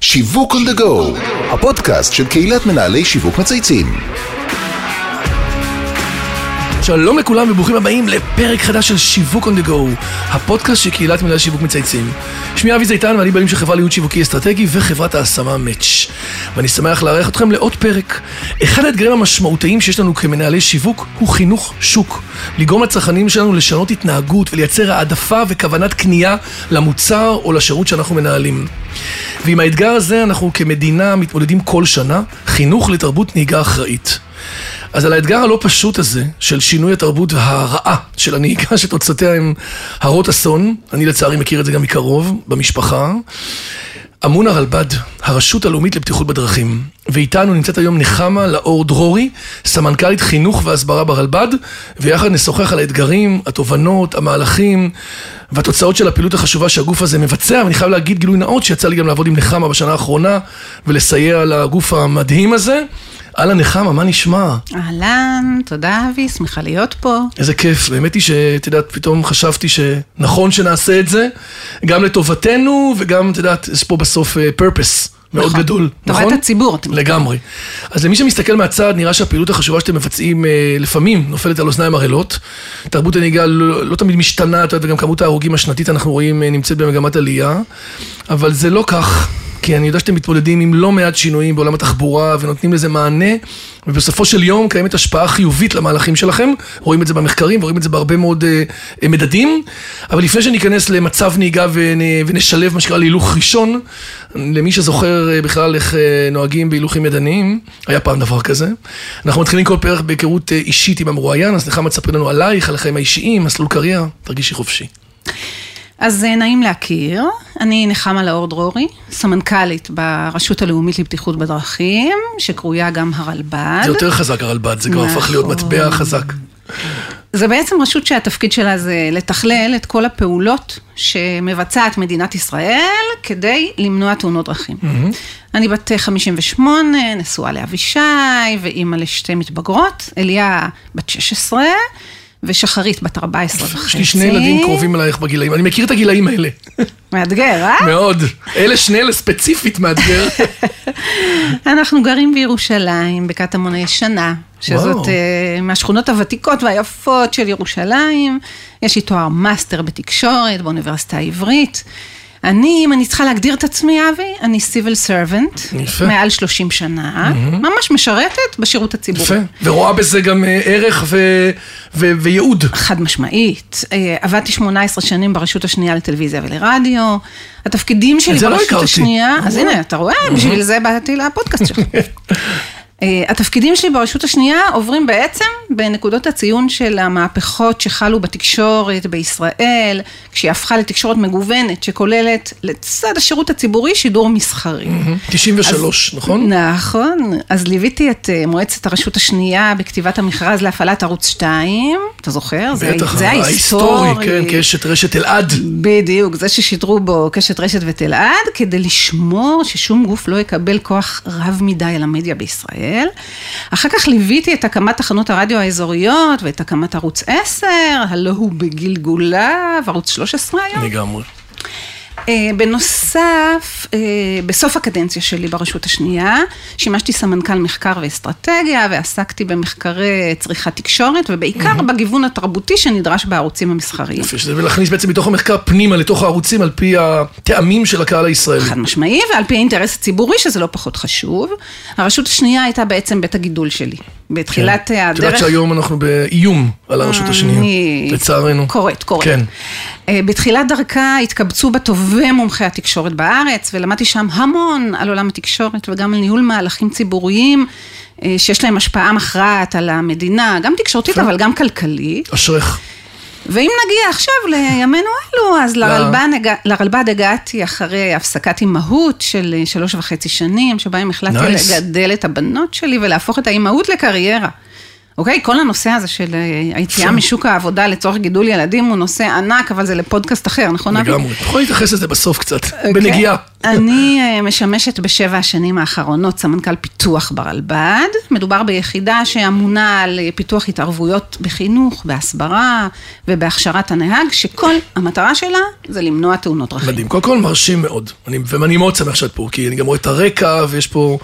שיווק on go, הפודקאסט של קהילת מנהלי שיווק מצייצים. שלום לכולם וברוכים הבאים לפרק חדש של שיווק on the go, הפודקאסט של קהילת מנהלי שיווק מצייצים. שמי אבי זיתן ואני בעלים של חברה לייעוד שיווקי אסטרטגי וחברת ההשמה מאץ'. ואני שמח לארח אתכם לעוד פרק. אחד האתגרים המשמעותיים שיש לנו כמנהלי שיווק הוא חינוך שוק. לגרום לצרכנים שלנו לשנות התנהגות ולייצר העדפה וכוונת קנייה למוצר או לשירות שאנחנו מנהלים. ועם האתגר הזה אנחנו כמדינה מתמודדים כל שנה, חינוך לתרבות נהיגה אחראית. אז על האתגר הלא פשוט הזה, של שינוי התרבות והרעה של הנהיגה שתוצאותיה הם הרות אסון, אני לצערי מכיר את זה גם מקרוב, במשפחה, אמון הרלב"ד, הרשות הלאומית לבטיחות בדרכים. ואיתנו נמצאת היום נחמה לאור דרורי, סמנכ"לית חינוך והסברה ברלב"ד, ויחד נשוחח על האתגרים, התובנות, המהלכים והתוצאות של הפעילות החשובה שהגוף הזה מבצע, ואני חייב להגיד גילוי נאות שיצא לי גם לעבוד עם נחמה בשנה האחרונה ולסייע לגוף המדהים הזה. אהלן נחמה, מה נשמע? אהלן, תודה אבי, שמחה להיות פה. איזה כיף, האמת היא שאת יודעת, פתאום חשבתי שנכון שנעשה את זה, גם לטובתנו וגם, את יודעת, יש פה בסוף פרפס. מאוד נכון. גדול, טובת נכון? הציבור, אתם לגמרי. אז למי שמסתכל מהצד, נראה שהפעילות החשובה שאתם מבצעים אה, לפעמים נופלת על אוזניים ערלות. תרבות הנהיגה לא, לא תמיד משתנה, את יודעת, וגם כמות ההרוגים השנתית אנחנו רואים אה, נמצאת במגמת עלייה, אבל זה לא כך. כי אני יודע שאתם מתמודדים עם לא מעט שינויים בעולם התחבורה ונותנים לזה מענה, ובסופו של יום קיימת השפעה חיובית למהלכים שלכם, רואים את זה במחקרים, ורואים את זה בהרבה מאוד uh, מדדים, אבל לפני שניכנס למצב נהיגה ונ, ונשלב מה שנקרא להילוך ראשון, למי שזוכר uh, בכלל איך uh, נוהגים בהילוכים ידניים, היה פעם דבר כזה. אנחנו מתחילים כל פרק בהיכרות אישית עם המרואיין, אז נחמה תספרי לנו עלייך, על החיים האישיים, מסלול קריירה, תרגישי חופשי. אז אה, נעים להכיר, אני נחמה לאור דרורי, סמנכ"לית ברשות הלאומית לבטיחות בדרכים, שקרויה גם הרלב"ד. זה יותר חזק הרלב"ד, זה כבר הפך להיות נכון. מטבע חזק. זה בעצם רשות שהתפקיד שלה זה לתכלל את כל הפעולות שמבצעת מדינת ישראל כדי למנוע תאונות דרכים. אני בת 58, נשואה לאבישי ואימא לשתי מתבגרות, אליה בת 16 ושחרית בת 14 וחצי. יש לי שני ילדים קרובים אלייך בגילאים, אני מכיר את הגילאים האלה. מאתגר, אה? מאוד. אלה שני אלה ספציפית מאתגר. אנחנו גרים בירושלים, בקטמון הישנה, שזאת וואו. uh, מהשכונות הוותיקות והיפות של ירושלים. יש לי תואר מאסטר בתקשורת באוניברסיטה העברית. אני, אם אני צריכה להגדיר את עצמי, אבי, אני סיביל סרבנט, יפה. מעל 30 שנה, ממש משרתת בשירות הציבורי. יפה. ורואה בזה גם אה, ערך ו- ו- וייעוד. חד משמעית. אה, עבדתי 18 שנים ברשות השנייה לטלוויזיה ולרדיו. התפקידים שלי לא ברשות הכרתי. השנייה, אז וואו. הנה, אתה רואה, בשביל זה באתי לפודקאסט שלך. אה, התפקידים שלי ברשות השנייה עוברים בעצם בנקודות הציון של המהפכות שחלו בתקשורת בישראל, כשהיא הפכה לתקשורת מגוונת, שכוללת לצד השירות הציבורי שידור מסחרי. 93, נכון? נכון, אז ליוויתי את אה, מועצת הרשות השנייה בכתיבת המכרז להפעלת ערוץ 2, אתה זוכר? זה- בטח, זה ההיסטורי. כן, קשת רשת אלעד. בדיוק, זה ששידרו בו קשת רשת ותלעד, כדי לשמור ששום גוף לא יקבל כוח רב מדי על המדיה בישראל. אחר כך ליוויתי את הקמת תחנות הרדיו האזוריות ואת הקמת ערוץ 10, הלא הוא בגלגוליו, ערוץ 13 היום. לגמרי. אה, בנוסף, אה, בסוף הקדנציה שלי ברשות השנייה, שימשתי סמנכ"ל מחקר ואסטרטגיה ועסקתי במחקרי צריכת תקשורת ובעיקר בגיוון התרבותי שנדרש בערוצים המסחריים. יפה, שזה להכניס בעצם מתוך המחקר פנימה לתוך הערוצים על פי הטעמים של הקהל הישראלי. חד משמעי, ועל פי האינטרס הציבורי, שזה לא פחות חשוב. הרשות השנייה הייתה בעצם בית הגידול שלי. בתחילת כן. את יודעת הדרך... שהיום אנחנו באיום על הרשות השנייה, אני- לצערנו. קורית, קורית. כן. אה, בתחילת דרכה התקבצו בה טובי מומחי התקשורת בארץ, ולמדתי שם המון על עולם התקשורת וגם על ניהול מהלכים ציבוריים, אה, שיש להם השפעה מכרעת על המדינה, גם תקשורתית אבל גם כלכלית. אשריך. ואם נגיע עכשיו לימינו אלו, אז לרלב"ד, הגע, לרלב"ד הגעתי אחרי הפסקת אימהות של אה, שלוש וחצי שנים, שבהם החלטתי Nice. לגדל את הבנות שלי ולהפוך את האימהות לקריירה. אוקיי? כל הנושא הזה של אה, היציאה משוק העבודה לצורך גידול ילדים הוא נושא ענק, אבל זה לפודקאסט אחר, נכון אבי? לגמרי. יכול להתייחס לזה בסוף קצת, אוקיי. בנגיעה. אני אה, משמשת בשבע השנים האחרונות סמנכ"ל פיתוח ברלב"ד. מדובר ביחידה שאמונה על פיתוח התערבויות בחינוך, בהסברה ובהכשרת הנהג, שכל המטרה שלה זה למנוע תאונות דרכים. מדהים, קודם כל מרשים מאוד, אני, ואני מאוד שמח שאת פה, כי אני גם רואה את הרקע, ויש פה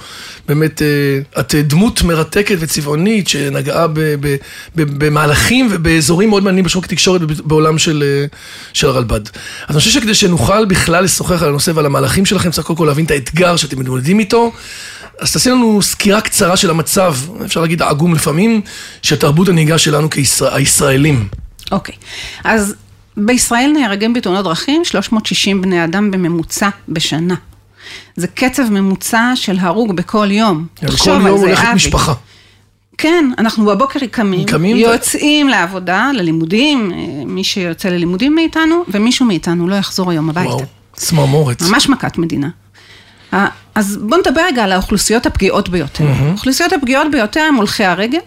באמת, אה, את אה, דמות מרתקת וצבעונית, שנגעה ב, ב, ב, במהלכים ובאזורים מאוד מעניינים בשוק התקשורת בעולם של, של הרלב"ד. אז אני חושב שכדי שנוכל בכלל לשוחח על הנושא ועל המהלכים שלכם, צריך קודם כל להבין את האתגר שאתם מתמודדים איתו. אז תעשי לנו סקירה קצרה של המצב, אפשר להגיד עגום לפעמים, של תרבות הנהיגה שלנו כישראלים. אוקיי, אז בישראל נהרגים בתאונות דרכים 360 בני אדם בממוצע בשנה. זה קצב ממוצע של הרוג בכל יום. כל תחשוב על יום זה, הולכת אבי. משפחה. כן, אנחנו בבוקר קמים, קמים ו- יוצאים לעבודה, ללימודים, אה, מי שיוצא ללימודים מאיתנו, ומישהו מאיתנו לא יחזור היום הביתה. וואו, צמרמורת. ממש מכת מדינה. אז בואו נדבר רגע על האוכלוסיות הפגיעות ביותר. האוכלוסיות הפגיעות ביותר הם הולכי הרגל,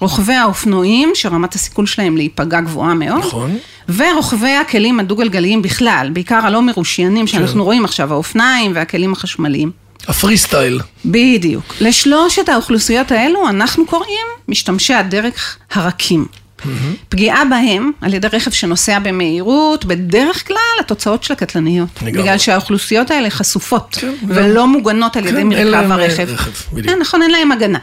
רוכבי האופנועים, שרמת הסיכון שלהם להיפגע גבוהה מאוד, נכון. ורוכבי הכלים הדו-גלגליים בכלל, בעיקר הלא מרושיינים שאנחנו רואים עכשיו, האופניים והכלים החשמליים. הפרי סטייל. בדיוק. לשלושת האוכלוסיות האלו אנחנו קוראים משתמשי הדרך הרכים. פגיעה בהם על ידי רכב שנוסע במהירות, בדרך כלל התוצאות שלה קטלניות. לגמרי. בגלל שהאוכלוסיות האלה חשופות כן, ולא מוגנות על ידי כן, מרכב אה, הרכב. רכב, בדיוק. כן, נכון, אין להם הגנה.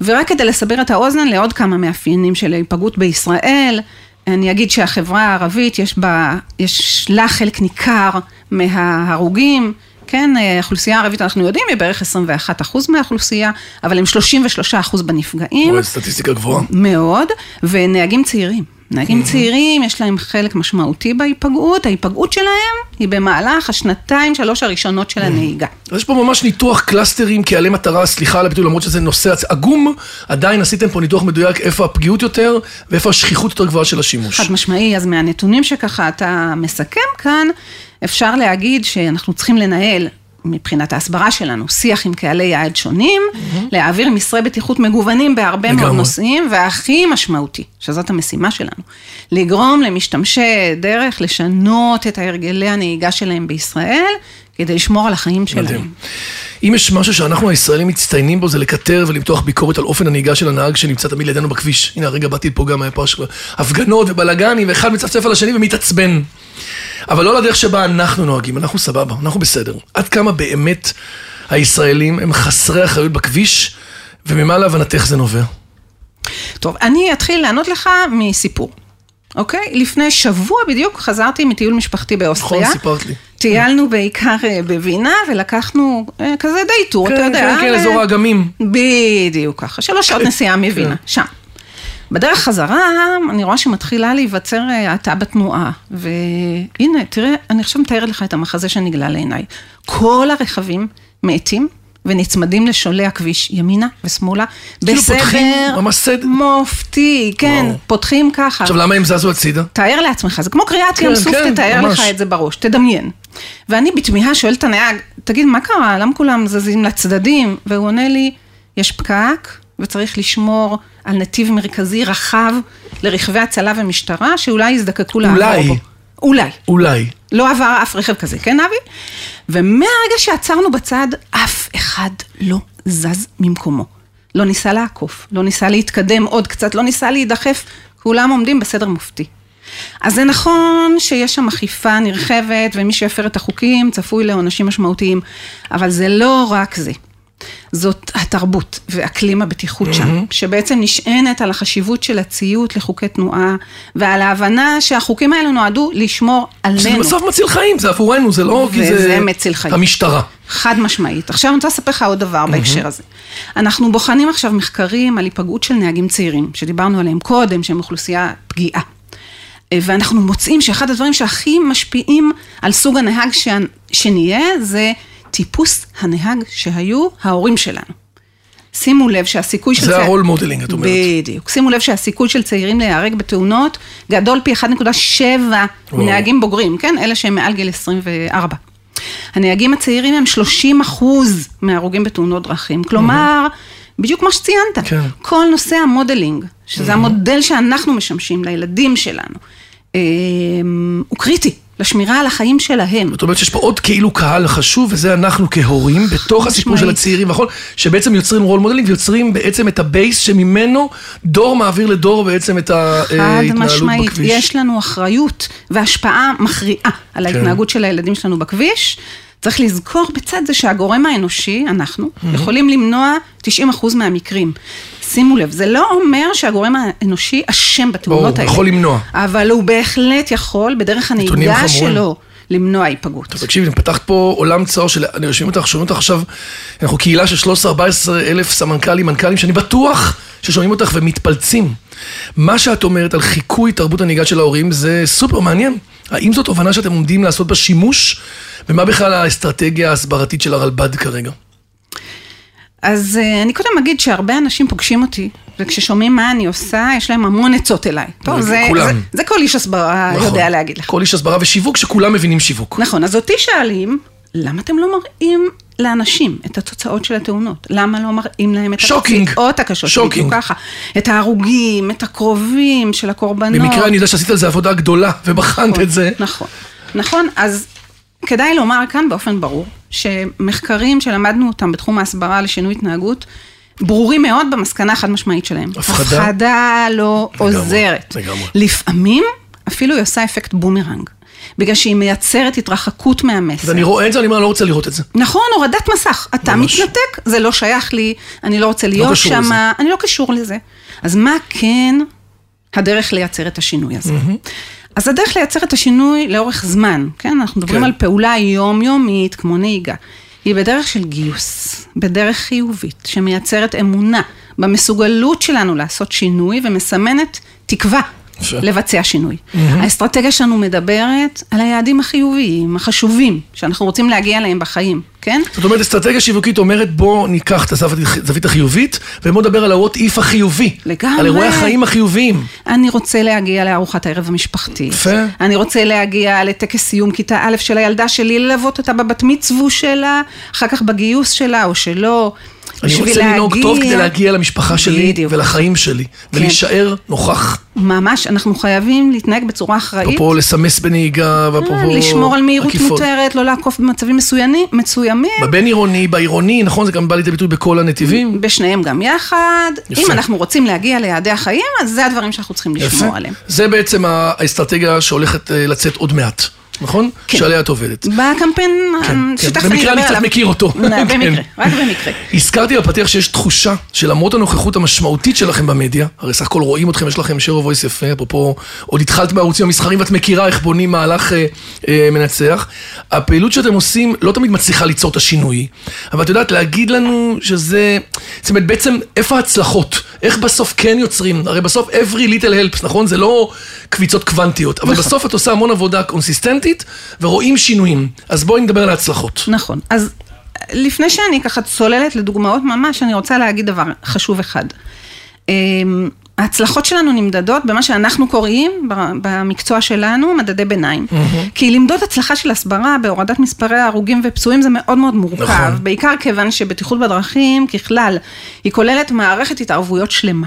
ורק כדי לסבר את האוזן לעוד כמה מאפיינים של היפגעות בישראל, אני אגיד שהחברה הערבית יש בה, יש לה חלק ניכר מההרוגים, כן, האוכלוסייה הערבית אנחנו יודעים היא בערך 21 אחוז מהאוכלוסייה, אבל הם 33 אחוז בנפגעים. סטטיסטיקה גבוהה. מאוד, ונהגים צעירים. נהגים צעירים, יש להם חלק משמעותי בהיפגעות, ההיפגעות שלהם היא במהלך השנתיים, שלוש הראשונות של הנהיגה. אז יש פה ממש ניתוח קלאסטרים כעלי מטרה, סליחה על הביטוי, למרות שזה נושא עגום, עדיין עשיתם פה ניתוח מדויק איפה הפגיעות יותר ואיפה השכיחות יותר גבוהה של השימוש. חד משמעי, אז מהנתונים שככה אתה מסכם כאן, אפשר להגיד שאנחנו צריכים לנהל מבחינת ההסברה שלנו, שיח עם קהלי יעד שונים, להעביר מסרי בטיחות מגוונים בהרבה מאוד לגמרי. נושאים, והכי משמעותי, שזאת המשימה שלנו, לגרום למשתמשי דרך לשנות את הרגלי הנהיגה שלהם בישראל, כדי לשמור על החיים שלהם. מדהים. אם יש משהו שאנחנו הישראלים מצטיינים בו זה לקטר ולמתוח ביקורת על אופן הנהיגה של הנהג שנמצא תמיד לידינו בכביש. הנה הרגע באתי לפה גם היה פה הש- הפגנות ובלאגנים ואחד מצפצף על השני ומתעצבן. אבל לא לדרך שבה אנחנו נוהגים, אנחנו סבבה, אנחנו בסדר. עד כמה באמת הישראלים הם חסרי אחריות בכביש וממה להבנתך זה נובע? טוב, אני אתחיל לענות לך מסיפור, אוקיי? לפני שבוע בדיוק חזרתי מטיול משפחתי נכון, באוסטריה. סיפרת לי. טיילנו בעיקר אה, בווינה ולקחנו אה, כזה די טור, אתה כן, יודע. כן, כן, ל- אזור האגמים. בדיוק ככה, שלוש שעות נסיעה מווינה, שם. בדרך חזרה, אני רואה שמתחילה להיווצר אה, האטה בתנועה, והנה, תראה, אני עכשיו מתארת לך את המחזה שנגלה לעיניי. כל הרכבים מאטים ונצמדים לשולי הכביש, ימינה ושמאלה, כאילו בסדר. מופתי, כן, וואו. פותחים ככה. עכשיו למה הם זזו הצידה? תאר לעצמך, זה כמו קריאת ים כן, סוף, כן, תתאר ממש. לך את זה בראש, תדמיין. ואני בתמיהה שואלת את הנהג, תגיד, מה קרה? למה כולם זזים לצדדים? והוא עונה לי, יש פקק, וצריך לשמור על נתיב מרכזי רחב לרכבי הצלה ומשטרה, שאולי יזדקקו לעבור אולי. בו. אולי. אולי. לא עבר אף רכב כזה, כן אבי? ומהרגע שעצרנו בצד, אף אחד לא זז ממקומו. לא ניסה לעקוף, לא ניסה להתקדם עוד קצת, לא ניסה להידחף, כולם עומדים בסדר מופתי. אז זה נכון שיש שם אכיפה נרחבת, ומי שיפר את החוקים צפוי לעונשים משמעותיים, אבל זה לא רק זה. זאת התרבות ואקלים הבטיחות שם, שבעצם נשענת על החשיבות של הציות לחוקי תנועה, ועל ההבנה שהחוקים האלו נועדו לשמור שזה עלינו. בסוף מציל חיים, זה עבורנו, זה לא כי זה... וזה מציל חיים. המשטרה. חד משמעית. עכשיו אני רוצה לספר לך עוד דבר בהקשר הזה. אנחנו בוחנים עכשיו מחקרים על היפגעות של נהגים צעירים, שדיברנו עליהם קודם, שהם אוכלוסייה פגיעה. אה, ואנחנו מוצאים שאחד הדברים שהכי משפיעים על סוג הנהג. שנהיה, זה טיפוס הנהג שהיו ההורים שלנו. שימו לב שהסיכוי של... זה צע- ה role modeling, את אומרת. בדיוק. שימו לב שהסיכוי של צעירים להיהרג בתאונות גדול פי 1.7 וואו. מנהגים בוגרים, כן? אלה שהם מעל גיל 24. הנהגים הצעירים הם 30 אחוז מההרוגים בתאונות דרכים. כלומר, בדיוק מה שציינת, כן. כל נושא ה modeling, שזה המודל שאנחנו משמשים לילדים שלנו, אה, הוא קריטי. לשמירה על החיים שלהם. זאת אומרת שיש פה עוד כאילו קהל חשוב, וזה אנחנו כהורים, בתוך הסיפור של משמעית. הצעירים, נכון? שבעצם יוצרים role modeling ויוצרים בעצם את ה base שממנו דור מעביר לדור בעצם את חד ההתנהלות משמעית, בכביש. יש לנו אחריות והשפעה מכריעה על כן. ההתנהגות של הילדים שלנו בכביש. צריך לזכור בצד זה שהגורם האנושי, אנחנו, יכולים למנוע 90% מהמקרים. שימו לב, זה לא אומר שהגורם האנושי אשם בתאונות ברור, האלה. יכול למנוע. אבל הוא בהחלט יכול, בדרך הנהיגה. שלו, למנוע היפגעות. תקשיבי, פתחת פה עולם צר של, אני יושבים אותך, שומעים אותך עכשיו, אנחנו קהילה של 13-14 אלף סמנכ"לים, מנכ"לים, שאני בטוח ששומעים אותך ומתפלצים. מה שאת אומרת על חיקוי תרבות הנהיגה של ההורים זה סופר מעניין. האם זאת תובנה שאתם עומדים לעשות בה שימוש? ומה בכלל האסטרטגיה ההסברתית של הרלב"ד כרגע? אז אה, אני קודם אגיד שהרבה אנשים פוגשים אותי, וכששומעים מה אני עושה, יש להם המון עצות אליי. טוב, זה, כולם. זה, זה כל איש הסברה נכון. יודע להגיד לך. כל איש הסברה ושיווק שכולם מבינים שיווק. נכון, אז אותי שואלים, למה אתם לא מראים לאנשים את התוצאות של התאונות? למה לא מראים להם את. התוצאות הקשות? שוקינג. ככה. את ההרוגים, את הקרובים של הקורבנות. במקרה אני יודע שעשית על זה עבודה גדולה, ובחנת נכון, את זה. נכון, נכון, אז כדאי לומר כאן באופן ברור, שמחקרים שלמדנו אותם בתחום ההסברה לשינוי התנהגות, ברורים מאוד במסקנה החד משמעית שלהם. הפחדה? הפחדה לא לגמרי, עוזרת. לגמרי. לפעמים אפילו היא עושה אפקט בומרנג, בגלל שהיא מייצרת התרחקות מהמסר. ואני רואה את זה, אני אומר, לא רוצה לראות את זה. נכון, הורדת מסך. אתה ממש. מתנתק, זה לא שייך לי, אני לא רוצה להיות קשור שם. אני לא קשור לזה. אז מה כן הדרך לייצר את השינוי הזה? אז הדרך לייצר את השינוי לאורך זמן, כן? אנחנו מדברים כן. על פעולה יומיומית, כמו נהיגה. היא בדרך של גיוס, בדרך חיובית, שמייצרת אמונה במסוגלות שלנו לעשות שינוי ומסמנת תקווה. לבצע שינוי. האסטרטגיה שלנו מדברת על היעדים החיוביים, החשובים, שאנחנו רוצים להגיע אליהם בחיים, כן? זאת אומרת, אסטרטגיה שיווקית אומרת, בוא ניקח את הזווית החיובית, ובוא נדבר על ה-what if החיובי. לגמרי. על אירועי החיים החיוביים. אני רוצה להגיע לארוחת הערב המשפחתית. יפה. אני רוצה להגיע לטקס סיום כיתה א' של הילדה שלי, ללוות אותה בבת מצוו שלה, אחר כך בגיוס שלה או שלא. אני רוצה לנהוג טוב כדי להגיע למשפחה שלי בדיוק. ולחיים שלי, ולהישאר נוכח. ממש, אנחנו חייבים להתנהג בצורה אחראית. אפרופו לסמס בנהיגה, ואפרופו... אה, לשמור על מהירות עקיפות. מותרת, לא לעקוף במצבים מסוימים, מסוימים. בבין עירוני, בעירוני, נכון? זה גם בא לידי ביטוי בכל הנתיבים. בשניהם גם יחד. יפה. אם אנחנו רוצים להגיע ליעדי החיים, אז זה הדברים שאנחנו צריכים לשמור יפה. עליהם. זה בעצם האסטרטגיה שהולכת אה, לצאת עוד מעט, נכון? כן. שעליה את עובדת. בקמפיין, כן, כן. שתכף במקרה אדבר אני קצת עליו. מכיר אותו. כן. במקרה, רק במקרה. הזכרתי בפתיח שיש תחושה שלמרות הנוכחות המשמעותית שלכם במדיה, הרי סך הכל רואים אתכם, יש לכם share of voice יפה, אפרופו, עוד התחלת בערוצים המסחריים ואת מכירה איך בונים מהלך אה, אה, מנצח. הפעילות שאתם עושים לא תמיד מצליחה ליצור את השינוי, אבל את יודעת להגיד לנו שזה, זאת אומרת בעצם איפה ההצלחות? איך בסוף כן יוצרים? הרי בסוף every little helps, נכון? זה לא קביצות קוונטיות, אבל נכון. בסוף את עושה המון עבודה קונסיסטנטית ורואים שינויים. אז בואי נדבר על ההצלחות. נכון. אז לפני שאני ככה צוללת לדוגמאות ממש, אני רוצה להגיד דבר חשוב אחד. ההצלחות שלנו נמדדות במה שאנחנו קוראים במקצוע שלנו מדדי ביניים. כי למדוד הצלחה של הסברה בהורדת מספרי ההרוגים ופצועים זה מאוד מאוד מורכב. נכון. בעיקר כיוון שבטיחות בדרכים ככלל היא כוללת מערכת התערבויות שלמה.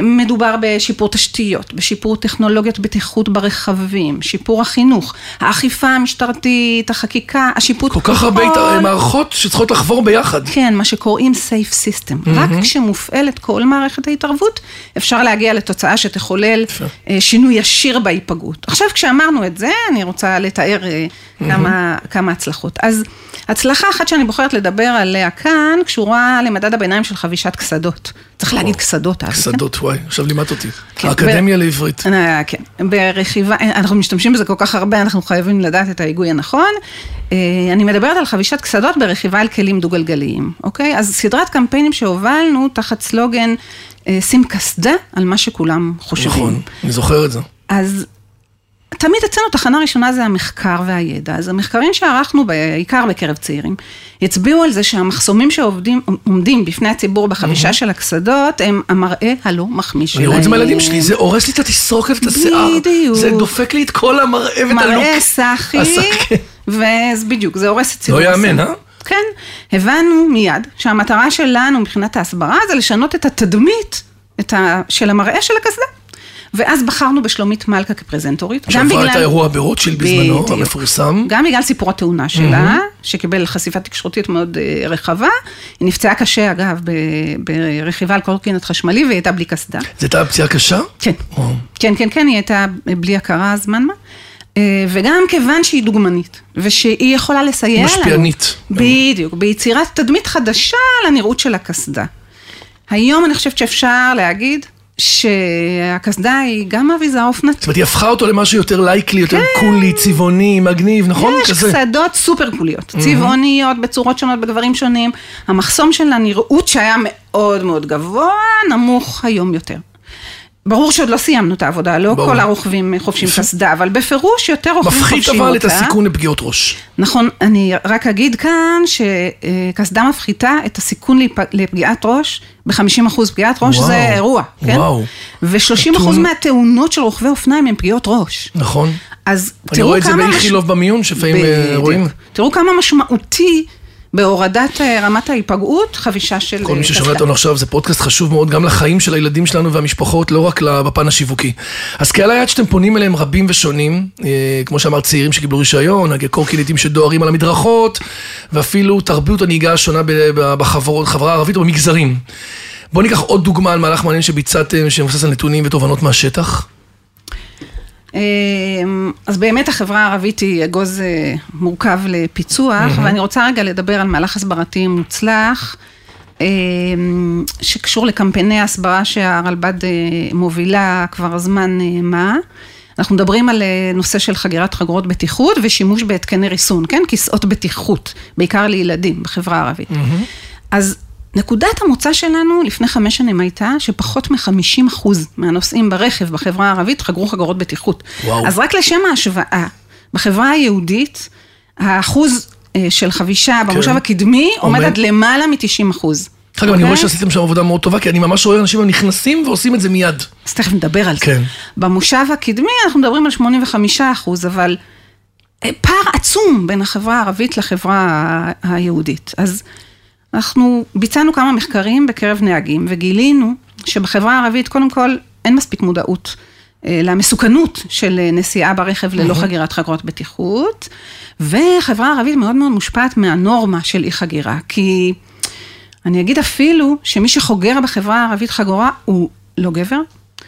מדובר בשיפור תשתיות, בשיפור טכנולוגיות בטיחות ברכבים, שיפור החינוך, האכיפה המשטרתית, החקיקה, השיפוט... כל כך הרבה מערכות שצריכות לחבור ביחד. כן, מה שקוראים safe system. רק כשמופעלת כל מערכת ההתערבות, אפשר להגיע לתוצאה שתחולל אה, שינוי ישיר בהיפגעות. עכשיו, כשאמרנו את זה, אני רוצה לתאר אה, כמה, כמה הצלחות. אז הצלחה אחת שאני בוחרת לדבר עליה כאן, קשורה למדד הביניים של חבישת קסדות. צריך להגיד קסדות, אבי, כן? קסדות, וואי, עכשיו לימדת אותי. כן, האקדמיה לעברית. אה, כן, ברכיבה, אנחנו משתמשים בזה כל כך הרבה, אנחנו חייבים לדעת את ההיגוי הנכון. אה, אני מדברת על חבישת קסדות ברכיבה על כלים דו-גלגליים, אוקיי? אז סדרת קמפיינים שהובלנו תחת סלוגן, אה, שים קסדה על מה שכולם חושבים. נכון, אני זוכר את זה. אז תמיד אצלנו תחנה ראשונה זה המחקר והידע. אז המחקרים שערכנו בעיקר בקרב צעירים, הצביעו על זה שהמחסומים שעומדים בפני הציבור בחבישה של הקסדות, הם המראה הלא מחמיא שלהם. אני רואה את זה מהילדים שלי, זה הורס לי את התסרוקת ואת השיער. בדיוק. זה דופק לי את כל המראה ואת הלוק. מראה סאחי, הסאחי. ובדיוק, זה הורס את ציבור לא יאמן. אה? כן, הבנו מיד שהמטרה שלנו מבחינת ההסברה זה לשנות את התדמית את ה, של המראה של הקסדה. ואז בחרנו בשלומית מלכה כפרזנטורית. שעברה את בגלל- האירוע ברוטשילד בזמנו. המפורסם. גם בגלל סיפור התאונה שלה, שקיבל חשיפה תקשורתית מאוד אה, רחבה. היא נפצעה קשה, אגב, ב- ברכיבה על קורקינט חשמלי, והיא הייתה בלי קסדה. זו הייתה פציעה קשה? כן. וואו. כן, כן, כן, היא הייתה בלי הכרה זמן מה. אה, וגם כיוון שהיא דוגמנית, ושהיא יכולה לסייע לנו. משפיענית. בדיוק, ביצירת תדמית חדשה לנראות של הקסדה. היום אני חושבת שאפשר להגיד שהקסדה היא גם אביזר אופנתי. זאת אומרת, היא הפכה אותו למשהו יותר לייקלי, יותר קולי, צבעוני, מגניב, נכון? יש כזה. קסדות סופר קוליות, צבעוניות בצורות שונות בגברים שונים. המחסום של הנראות שהיה מאוד מאוד גבוה, נמוך היום יותר. ברור שעוד לא סיימנו את העבודה, לא ברור. כל הרוכבים חובשים קסדה, אבל בפירוש יותר רוכבים מפחית חובשים אותה. אבל את הסיכון לפגיעות ראש. נכון, אני רק אגיד כאן שקסדה מפחיתה את הסיכון לפ- לפגיעת ראש, ב-50% פגיעת ראש וואו. זה אירוע, כן? וואו. ו-30% נתון- מהתאונות של רוכבי אופניים הם פגיעות ראש. נכון. אז אני תראו רואה את זה כמה... באיכילוב במיון, שלפעמים אה. רואים. תראו כמה משמעותי בהורדת אה, רמת ההיפגעות, חבישה של כל מי אה, ששומע. אותנו עכשיו, זה פודקאסט חשוב מאוד גם לחיים של הילדים שלנו והמשפחות, לא רק בפן השיווקי. אז קהל היעד שאתם פונים אליהם רבים ושונים, אה, כמו שאמרת, צעירים שקיבלו רישיון, נהגי קורקינטים שדוהרים על המדרכות, ואפילו תרבות הנהיגה השונה בחברה הערבית או במגזרים. בואו ניקח עוד דוגמה על מהלך מעניין שביצעתם, שמבוסס על נתונים ותובנות מהשטח. אמ, אז באמת החברה הערבית היא אגוז אה, מורכב לפיצוח, ואני רוצה רגע לדבר על מהלך הסברתי מוצלח, אמ, שקשור לקמפייני הסברה שהרלב"ד אה, מובילה כבר זמן אה, מה. אנחנו מדברים על נושא של חגירת חגורות בטיחות ושימוש בהתקני ריסון, כן? כיסאות בטיחות, בעיקר לילדים בחברה הערבית. אז נקודת המוצא שלנו לפני חמש שנים הייתה שפחות מ-50% מהנוסעים ברכב בחברה הערבית חגרו חגורות בטיחות. וואו. אז רק לשם ההשוואה, בחברה היהודית, האחוז אה, של חבישה במושב כן. הקדמי עומד עומד. עד למעלה מ-90 אחוז. אגב, אני רואה שעשיתם שם עבודה מאוד טובה, כי אני ממש רואה אנשים נכנסים ועושים את זה מיד. אז תכף נדבר על זה. כן. במושב הקדמי אנחנו מדברים על 85 אחוז, אבל אה, פער עצום בין החברה הערבית לחברה היהודית. אז אנחנו ביצענו כמה מחקרים בקרב נהגים וגילינו שבחברה הערבית קודם כל אין מספיק מודעות אה, למסוכנות של אה, נסיעה ברכב ללא חגירת חגורות בטיחות, וחברה הערבית מאוד מאוד מושפעת מהנורמה של אי חגירה, כי אני אגיד אפילו שמי שחוגר בחברה הערבית חגורה הוא לא גבר.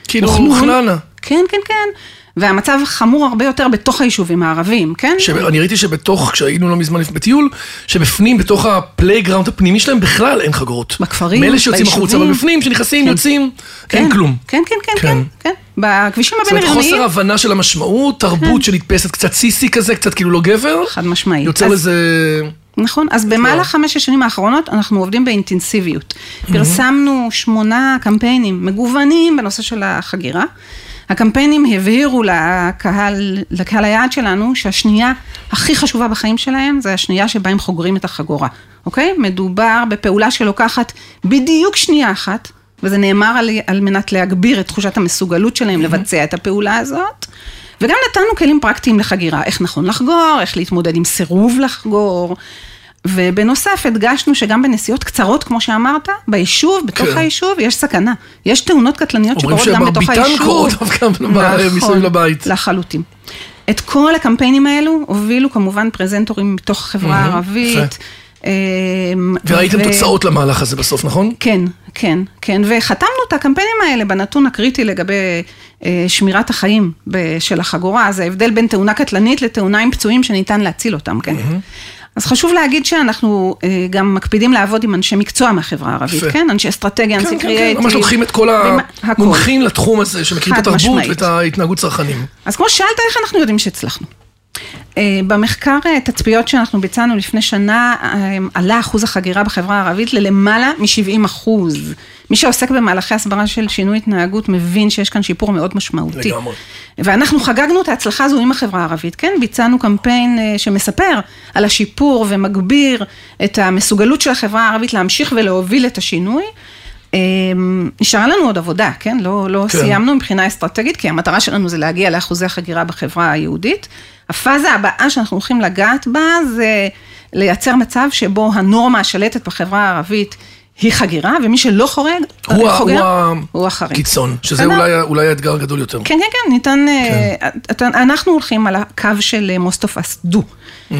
כאילו, הוא. חננה. כן, כן, כן. והמצב חמור הרבה יותר בתוך היישובים הערביים, כן? אני ראיתי שבתוך, כשהיינו לא מזמן בטיול, שבפנים, בתוך ה playground הפנימי שלהם, בכלל אין חגורות. בכפרים, מאלה שיוצאים החוצה. אבל בפנים, שנכנסים, כן. יוצאים, כן, אין כלום. כן, כן, כן, כן. כן, כן. בכבישים זאת אומרת, חוסר הבנה של המשמעות, תרבות שנתפסת קצת סיסי כזה, קצת כאילו לא גבר, חד משמעית. יוצר אז- לזה... נכון, אז במהלך חמש השנים האחרונות אנחנו עובדים באינטנסיביות. פרסמנו שמונה קמפיינים מגוונים בנושא של החגירה. הקמפיינים הבהירו לקהל, לקהל היעד שלנו שהשנייה הכי חשובה בחיים שלהם זה השנייה שבה הם חוגרים את החגורה, אוקיי? מדובר בפעולה שלוקחת בדיוק שנייה אחת, וזה נאמר על, על מנת להגביר את תחושת המסוגלות שלהם לבצע את הפעולה הזאת. וגם נתנו כלים פרקטיים לחגירה, איך נכון לחגור, איך להתמודד עם סירוב לחגור. ובנוסף הדגשנו שגם בנסיעות קצרות, כמו שאמרת, ביישוב, בתוך כן. היישוב, יש סכנה. יש תאונות קטלניות אומרים שקורות גם בתוך שמרביתן היישוב. קורות דווקא ב- מסביב לבית. נכון, לחלוטין. את כל הקמפיינים האלו הובילו כמובן פרזנטורים מתוך החברה הערבית. אמ, וראיתם ו- תוצאות למהלך הזה בסוף, נכון? כן, כן, כן, וחתמנו את הקמפיינים האלה בנתון הקריטי לגבי אה, שמירת החיים של החגורה, זה ההבדל בין תאונה קטלנית לתאונה עם פצועים שניתן להציל אותם, כן. אז חשוב להגיד שאנחנו אה, גם מקפידים לעבוד עם אנשי מקצוע מהחברה הערבית. כן? אנשי אסטרטגיה, כן, אנשי כן, כן, קריאייטיב. ממש לוקחים את כל. המומחים לתחום הזה, שמכירים את התרבות. ואת ההתנהגות צרכנים. אז כמו ששאלת, איך אנחנו יודעים שהצלחנו? אה, במחקר אה, תצפיות שאנחנו ביצענו לפני שנה, עלה אחוז החגירה בחברה הערבית ללמעלה מ-70 אחוז. מי שעוסק במהלכי הסברה של שינוי התנהגות מבין שיש כאן שיפור מאוד משמעותי. לגמרי. ואנחנו חגגנו את ההצלחה הזו עם החברה הערבית, כן? ביצענו קמפיין אה, שמספר על השיפור ומגביר את המסוגלות של החברה הערבית להמשיך ולהוביל את השינוי. אה, נשארה לנו עוד עבודה, כן? לא, לא כן. כן. סיימנו מבחינה אסטרטגית, כי המטרה שלנו זה להגיע לאחוזי החגירה בחברה היהודית. הפאזה הבאה שאנחנו הולכים לגעת בה זה לייצר מצב שבו הנורמה השלטת בחברה הערבית היא חגירה, ומי שלא חורג, הוא ה- חוגר, הוא הוא החריג. הקיצון, שזה? אולי, אולי האתגר הגדול יותר. כן, כן, כן, ניתן, אה, אתה- אנחנו הולכים על הקו של אה, most of us do. אה,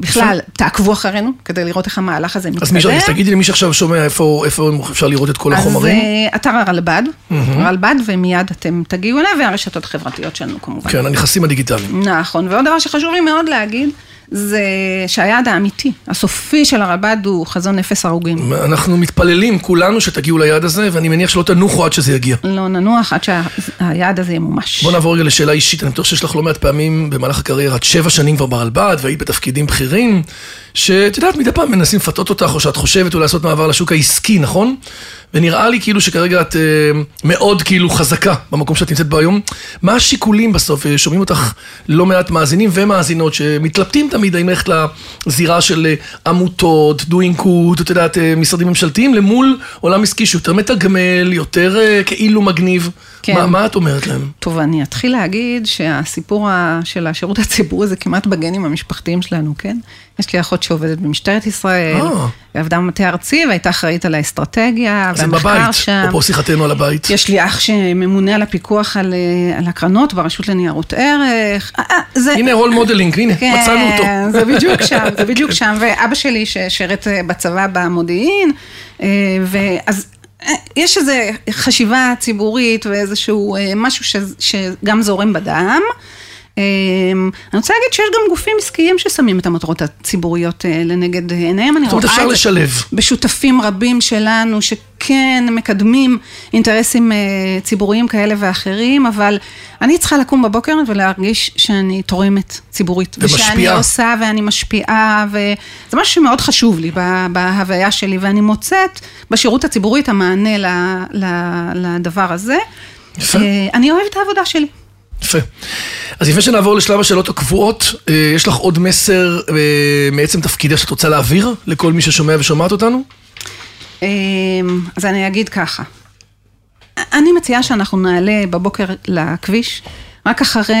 בכלל, תעקבו אחרינו כדי לראות איך המהלך הזה מתקדם. אז. אז תגידי למי שעכשיו שומע איפה, איפה אפשר לראות את כל החומרים. אז אתר הרלב"ד, הרלב"ד, ומיד אתם תגיעו אליו, והרשתות החברתיות שלנו כמובן. כן, הנכסים הדיגיטליים. נכון, ועוד דבר שחשוב לי מאוד להגיד, זה שהיעד האמיתי, הסופי של הרלב"ד הוא חזון אפס הרוגים. אנחנו מתפללים כולנו שתגיעו ליעד הזה, ואני מניח שלא תנוחו עד שזה יגיע. לא ננוח עד שהיעד הזה ימומש. בוא נעבור רגע לשאלה אישית, אני בטוח שיש לך לא מעט פעמים במהלך הקריירה, את שבע שנים כבר ברלב"ד, והיית בתפקידים בכירים, שאת יודעת, מדי פעם מנסים לפתות אותך, או שאת חושבת אולי לעשות מעבר לשוק העסקי, נכון? ונראה לי כאילו שכרגע את אה, מאוד כאילו חזקה במקום שאת נמצאת בו היום. מה השיקולים בסוף? אה, שומעים אותך לא מעט מאזינים ומאזינות שמתלבטים תמיד האם ללכת לזירה של אה, עמותות, doing good, את יודעת, משרדים ממשלתיים, למול עולם עסקי שיותר מתגמל, יותר כאילו מגניב. כן. מה, מה את אומרת להם? טוב, אני אתחיל להגיד שהסיפור של השירות הציבורי זה כמעט בגנים המשפחתיים שלנו, כן? יש לי אחות שעובדת במשטרת ישראל. היא עבדה במטה הארצי והייתה אחראית על האסטרטגיה והמחקר בבית, שם. אפרופו שיחתנו על הבית. יש לי אח שממונה על הפיקוח על, אה, על הקרנות ברשות לניירות ערך. אה, אה, זה... הנה role modeling, הנה, מצאנו אותו. כן, זה בדיוק שם, זה בדיוק שם. ואבא שלי ששירת בצבא במודיעין, ואז יש איזו חשיבה ציבורית ואיזשהו משהו ש, שגם זורם בדם. אני רוצה להגיד שיש גם גופים עסקיים ששמים את המטרות הציבוריות לנגד עיניהם. זאת אומרת, אפשר לשלב. בשותפים רבים שלנו, שכן מקדמים אינטרסים אה, ציבוריים כאלה ואחרים, אבל אני צריכה לקום בבוקר ולהרגיש שאני תורמת ציבורית. ומשפיעה. ושאני עושה ואני משפיעה, וזה משהו שמאוד חשוב לי בה- בהוויה שלי, ואני מוצאת בשירות הציבורי את המענה ל- ל- לדבר הזה. יפה. אה, אני אוהבת את העבודה שלי. יפה. אז לפני שנעבור לשלב השאלות הקבועות, אה, יש לך עוד מסר מעצם תפקידך שאת רוצה להעביר לכל מי ששומע ושומעת אותנו? אמ, אז אני אגיד ככה, אני מציעה שאנחנו נעלה בבוקר לכביש, רק אחרי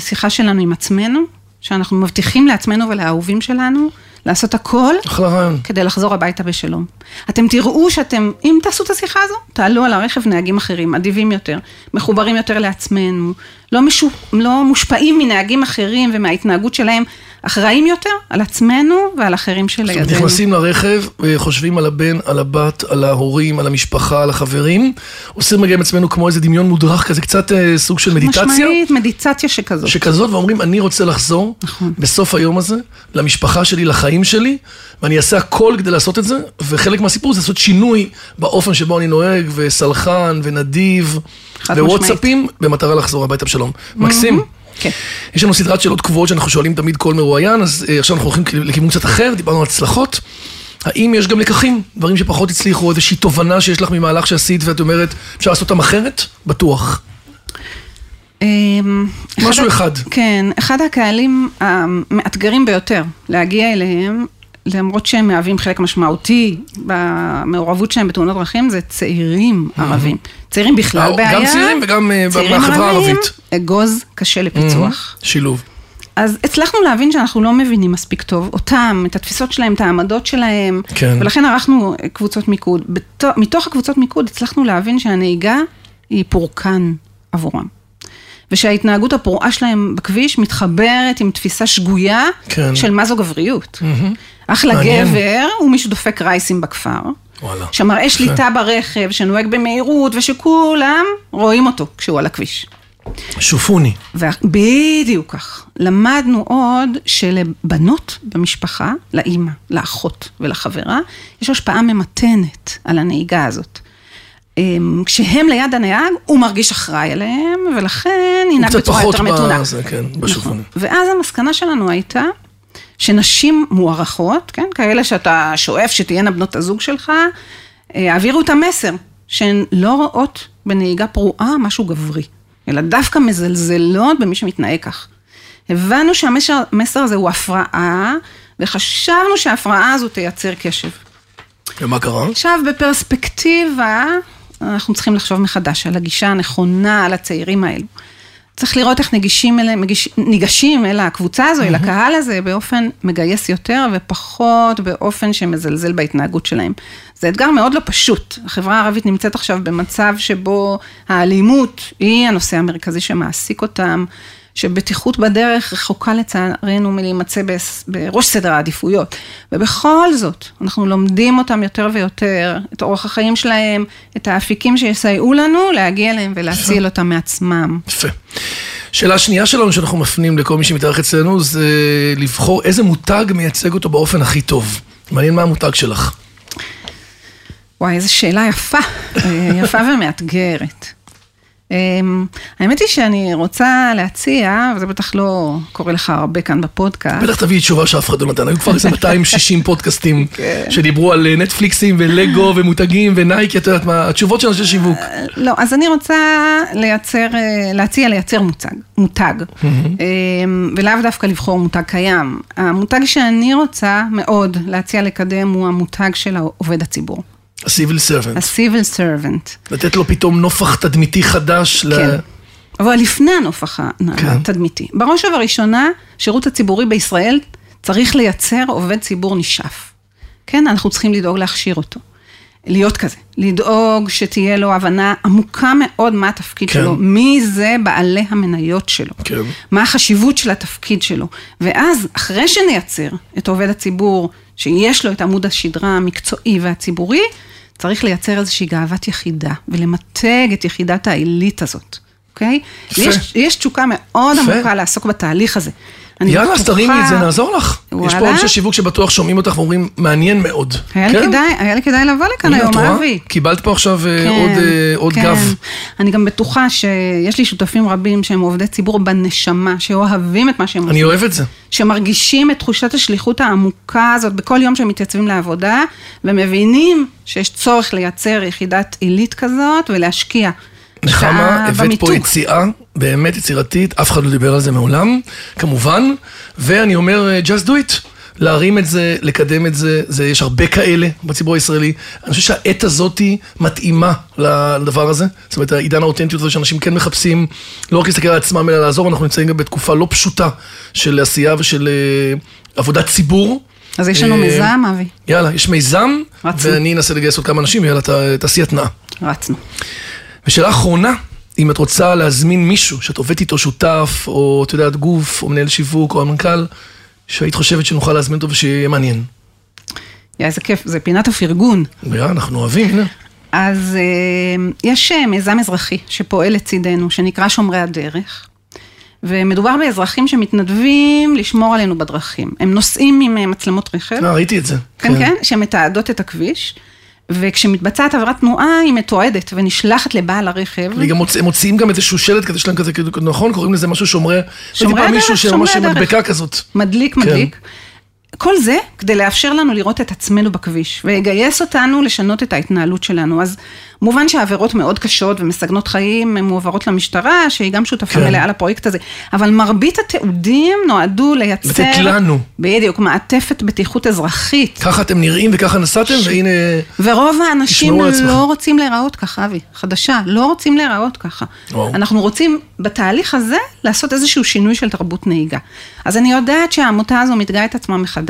שיחה שלנו עם עצמנו, שאנחנו מבטיחים לעצמנו ולאהובים שלנו לעשות הכל אחלה רעיון. כדי לחזור הביתה בשלום. אתם תראו שאתם, אם תעשו את השיחה הזו, תעלו על הרכב נהגים אחרים, אדיבים יותר, מחוברים יותר לעצמנו, לא, משו, לא מושפעים מנהגים אחרים ומההתנהגות שלהם, אחראים יותר על עצמנו ועל אחרים זאת אומרת, שלידינו. נכנסים לרכב, חושבים על הבן, על הבת, על ההורים, על המשפחה, על החברים, עושים רגע עם עצמנו כמו איזה דמיון מודרך כזה, קצת אה, סוג של מדיטציה. משמעית, מדיטציה שכזאת. שכזאת, ואומרים, אני רוצה לחזור נכון. בסוף היום הזה, למשפחה שלי, לחיים שלי, ואני אעשה הכל כדי לעשות את זה, וחלק מהסיפור זה לעשות שינוי באופן שבו אני נוהג, וסלחן, ונדיב, ווואטסאפים, במטרה לחזור הביתה בשלום. מקסים. כן. יש לנו סדרת שאלות קבועות שאנחנו שואלים תמיד כל מרואיין, אז אה, עכשיו אנחנו הולכים לכיוון קצת אחר, דיברנו על הצלחות. האם יש גם לקחים, דברים שפחות הצליחו, איזושהי תובנה שיש לך ממהלך שעשית, ואת אומרת, אפשר לעשות אותם אחרת? בטוח. אמ, משהו אחד. כן, אחד הקהלים המאתגרים ביותר להגיע אליהם, למרות שהם מהווים חלק משמעותי במעורבות שלהם בתאונות דרכים, זה צעירים ערבים. צעירים בכלל אה, בעיה. גם צעירים וגם, אה, ערבים, הערבית. אגוז קשה לפיצוח. שילוב. אז הצלחנו להבין שאנחנו לא מבינים מספיק טוב אותם, את התפיסות שלהם, את העמדות שלהם, כן. ולכן ערכנו קבוצות מיקוד. בתו, מתוך הקבוצות מיקוד הצלחנו להבין שהנהיגה היא פורקן עבורם. ושההתנהגות הפרועה שלהם בכביש מתחברת עם תפיסה שגויה כן. של מה זו גבריות. אחלה מעניין. גבר הוא מי שדופק רייסים בכפר. וואלה. שמראה שליטה ברכב, שנוהג במהירות, ושכולם רואים אותו כשהוא על הכביש. שופוני. ו- בדיוק כך. למדנו עוד שלבנות במשפחה, לאימא, לאחות ולחברה, יש השפעה ממתנת על הנהיגה הזאת. אמ, כשהם ליד הנהג, הוא מרגיש אחראי עליהם, ולכן הוא ינהג קצת בצורה פחות יותר מתונה. בזה, כן, בשופוני. נכון. ואז המסקנה שלנו הייתה שנשים מוערכות, כן, כאלה שאתה שואף שתהיינה בנות הזוג שלך, אה, העבירו את המסר, שהן לא רואות בנהיגה פרועה משהו גברי, אלא דווקא מזלזלות במי שמתנהג כך. הבנו שהמסר המסר הזה הוא הפרעה, וחשבנו שההפרעה הזו תייצר קשב. ומה קרה? עכשיו, בפרספקטיבה, אנחנו צריכים לחשוב מחדש על הגישה הנכונה, על הצעירים האלו. צריך לראות איך נגישים אל, מגיש, ניגשים אל הקבוצה הזו, אל הקהל הזה, באופן מגייס יותר ופחות באופן שמזלזל בהתנהגות שלהם. זה אתגר מאוד לא פשוט. החברה הערבית נמצאת עכשיו במצב שבו האלימות היא הנושא המרכזי שמעסיק אותם. שבטיחות בדרך רחוקה לצערנו מלהימצא בראש סדר העדיפויות. ובכל זאת, אנחנו לומדים אותם יותר ויותר, את אורח החיים שלהם, את האפיקים שיסייעו לנו להגיע אליהם ולהציל אותם מעצמם. יפה. שאלה שנייה שלנו שאנחנו מפנים לכל מי שמתארח אצלנו, זה לבחור איזה מותג מייצג אותו באופן הכי טוב. מעניין מה המותג שלך. וואי, איזו שאלה יפה, יפה ומאתגרת. אמ, האמת היא שאני רוצה להציע, וזה בטח לא קורה לך הרבה כאן בפודקאסט. בטח תביאי תשובה שאף אחד לא נתן, היו כבר איזה 260 פודקאסטים כן. שדיברו על נטפליקסים ולגו ומותגים ונייקי, את יודעת מה, התשובות של אנשי שיווק. אה, לא, אז אני רוצה לייצר, אה, להציע לייצר מוצג, מותג, אמ, ולאו דווקא לבחור מותג קיים. המותג שאני רוצה מאוד להציע לקדם הוא המותג של עובד הציבור. ה-Civil Servant. ה-Civil Servant. לתת לו פתאום נופח תדמיתי חדש. כן. ל... אבל לפני הנופח כן. התדמיתי. בראש ובראשונה, שירות הציבורי בישראל צריך לייצר עובד ציבור נשאף. כן, אנחנו צריכים לדאוג להכשיר אותו. להיות כזה, לדאוג שתהיה לו הבנה עמוקה מאוד מה התפקיד כן. שלו, מי זה בעלי המניות שלו, כן. מה החשיבות של התפקיד שלו, ואז אחרי שנייצר את עובד הציבור שיש לו את עמוד השדרה המקצועי והציבורי, צריך לייצר איזושהי גאוות יחידה, ולמתג את יחידת העילית הזאת, אוקיי? יש, יש תשוקה מאוד יפה. עמוקה לעסוק בתהליך הזה. יאללה, אז תרימי את זה, נעזור לך. וואלה. יש פה אנשי שיווק שבטוח שומעים אותך ואומרים, מעניין מאוד. היה לי, כן? כדאי, היה לי כדאי לבוא לכאן היום, אבי. קיבלת פה עכשיו אה, כן, עוד, אה, עוד כן. גב. אני גם בטוחה שיש לי שותפים רבים שהם עובדי ציבור בנשמה, שאוהבים את מה שהם עושים. אני אוהב את זה. שמרגישים את תחושת השליחות העמוקה הזאת בכל יום שהם מתייצבים לעבודה, ומבינים שיש צורך לייצר יחידת עילית כזאת ולהשקיע. נחמה, הבאת פה יציאה באמת יצירתית, אף אחד לא דיבר על זה מעולם, כמובן, ואני אומר, אה, just do it. להרים את זה, לקדם את זה, זה, יש הרבה כאלה בציבור הישראלי. אני חושב שהעת הזאתי מתאימה לדבר הזה. זאת אומרת, העידן האותנטיות הזה שאנשים כן מחפשים, לא רק להסתכל על עצמם אלא לעזור, אנחנו נמצאים גם בתקופה לא פשוטה של עשייה ושל uh, עבודת ציבור. אז יש לנו uh, מיזם, אבי. יאללה, יש מיזם, רצנו. ואני אנסה לגייס עוד כמה אנשים, יאללה, תעשי התנעה. רצנו. ושאלה אחרונה, אם את רוצה להזמין מישהו שאת עובדת איתו שותף, או את יודעת גוף, או מנהל שיווק, או המנכ"ל, שהיית חושבת שנוכל להזמין אותו ושיהיה מעניין. יא, איזה כיף, זה פינת הפרגון. יא, אנחנו אוהבים, הנה. אז אה, יש אה, מיזם אזרחי שפועל לצידנו, שנקרא שומרי הדרך. ומדובר באזרחים שמתנדבים לשמור עלינו בדרכים. הם נוסעים עם אה, מצלמות רכב. אה, ראיתי את זה. כן, כן, כן שמתעדות את הכביש. וכשמתבצעת עבירת תנועה היא מתועדת ונשלחת לבעל הרכב. וגם מוצ... הם מוציאים גם איזשהו שלט כזה שלהם כזה, נכון? קוראים לזה משהו שומרי... שומרי הדרך, מישהו שממש מדבקה כזאת. מדליק, מדליק. כן. כל זה כדי לאפשר לנו לראות את עצמנו בכביש, ויגייס אותנו לשנות את ההתנהלות שלנו. אז מובן שהעבירות מאוד קשות ומסגנות חיים מועברות למשטרה, שהיא גם שותפה כן. מלאה לפרויקט הזה, אבל מרבית התיעודים נועדו לייצר... לתת לנו. בדיוק, מעטפת בטיחות אזרחית. ככה אתם נראים וככה נסעתם, ש... והנה... ורוב האנשים לא רוצים להיראות ככה, אבי, חדשה, לא רוצים להיראות ככה. וואו. אנחנו רוצים בתהליך הזה לעשות איזשהו שינוי של תרבות נהיגה. אז אני יודעת שהעמותה הזו מתגאה את עצמה מחדש,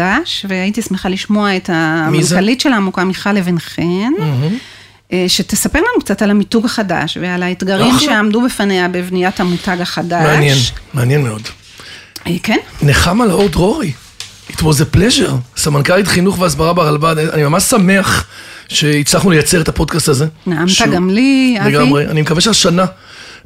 והייתי שמחה לשמוע את המנכ"לית של העמוקה, מיכל אבן חן. אה, שתספר לנו קצת על המיתוג החדש ועל האתגרים שעמדו בפניה בבניית המותג החדש. מעניין, מעניין מאוד. אה, כן? נחמה לאור דרורי, it was a pleasure, סמנכ"לית חינוך והסברה ברלב"ד, אני ממש שמח שהצלחנו לייצר את הפודקאסט הזה. נעמת גם לי, אבי. לגמרי, אני מקווה שהשנה...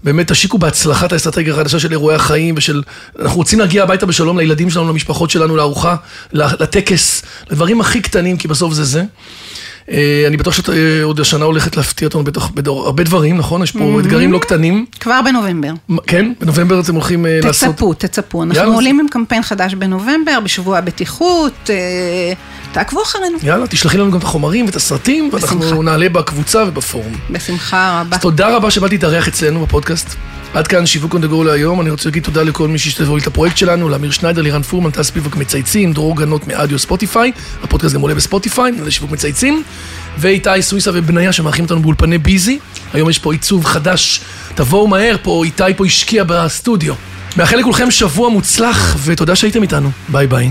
באמת תשיקו בהצלחת האסטרטגיה החדשה של אירועי החיים ושל... אנחנו רוצים להגיע הביתה בשלום לילדים שלנו, למשפחות שלנו, לארוחה, לטקס, לדברים הכי קטנים, כי בסוף זה זה. אה, אני בטוח שאת אה, עוד השנה הולכת להפתיע אותנו בתוך הרבה דברים, נכון? יש פה אתגרים לא קטנים. כבר בנובמבר. כן? בנובמבר אתם הולכים אה, לעשות... תצפו, תצפו. אנחנו עולים עם קמפיין חדש בנובמבר, בשבוע הבטיחות. תעקבו אחרינו. יאללה, תשלחי לנו גם את החומרים ואת הסרטים, ואנחנו נעלה בקבוצה ובפורום. בשמחה רבה. תודה רבה שבאתי להתארח אצלנו בפודקאסט. עד כאן שיווק on the go להיום, אני רוצה להגיד תודה לכל מי שהשתתף את הפרויקט שלנו, לאמיר שניידר, לירן פורמן, טס פיבוק מצייצים, דרור גנות מאדיו ספוטיפיי, הפודקאסט גם עולה בספוטיפיי, לשיווק מצייצים, ואיתי סוויסה ובניה שמארחים אותנו באולפני ביזי, היום יש פה עיצוב חדש, תבואו מהר, פה איתי פה השקיע בסטודיו. מאחל לכולכם שבוע מוצלח, ותודה שהייתם איתנו, ביי ביי.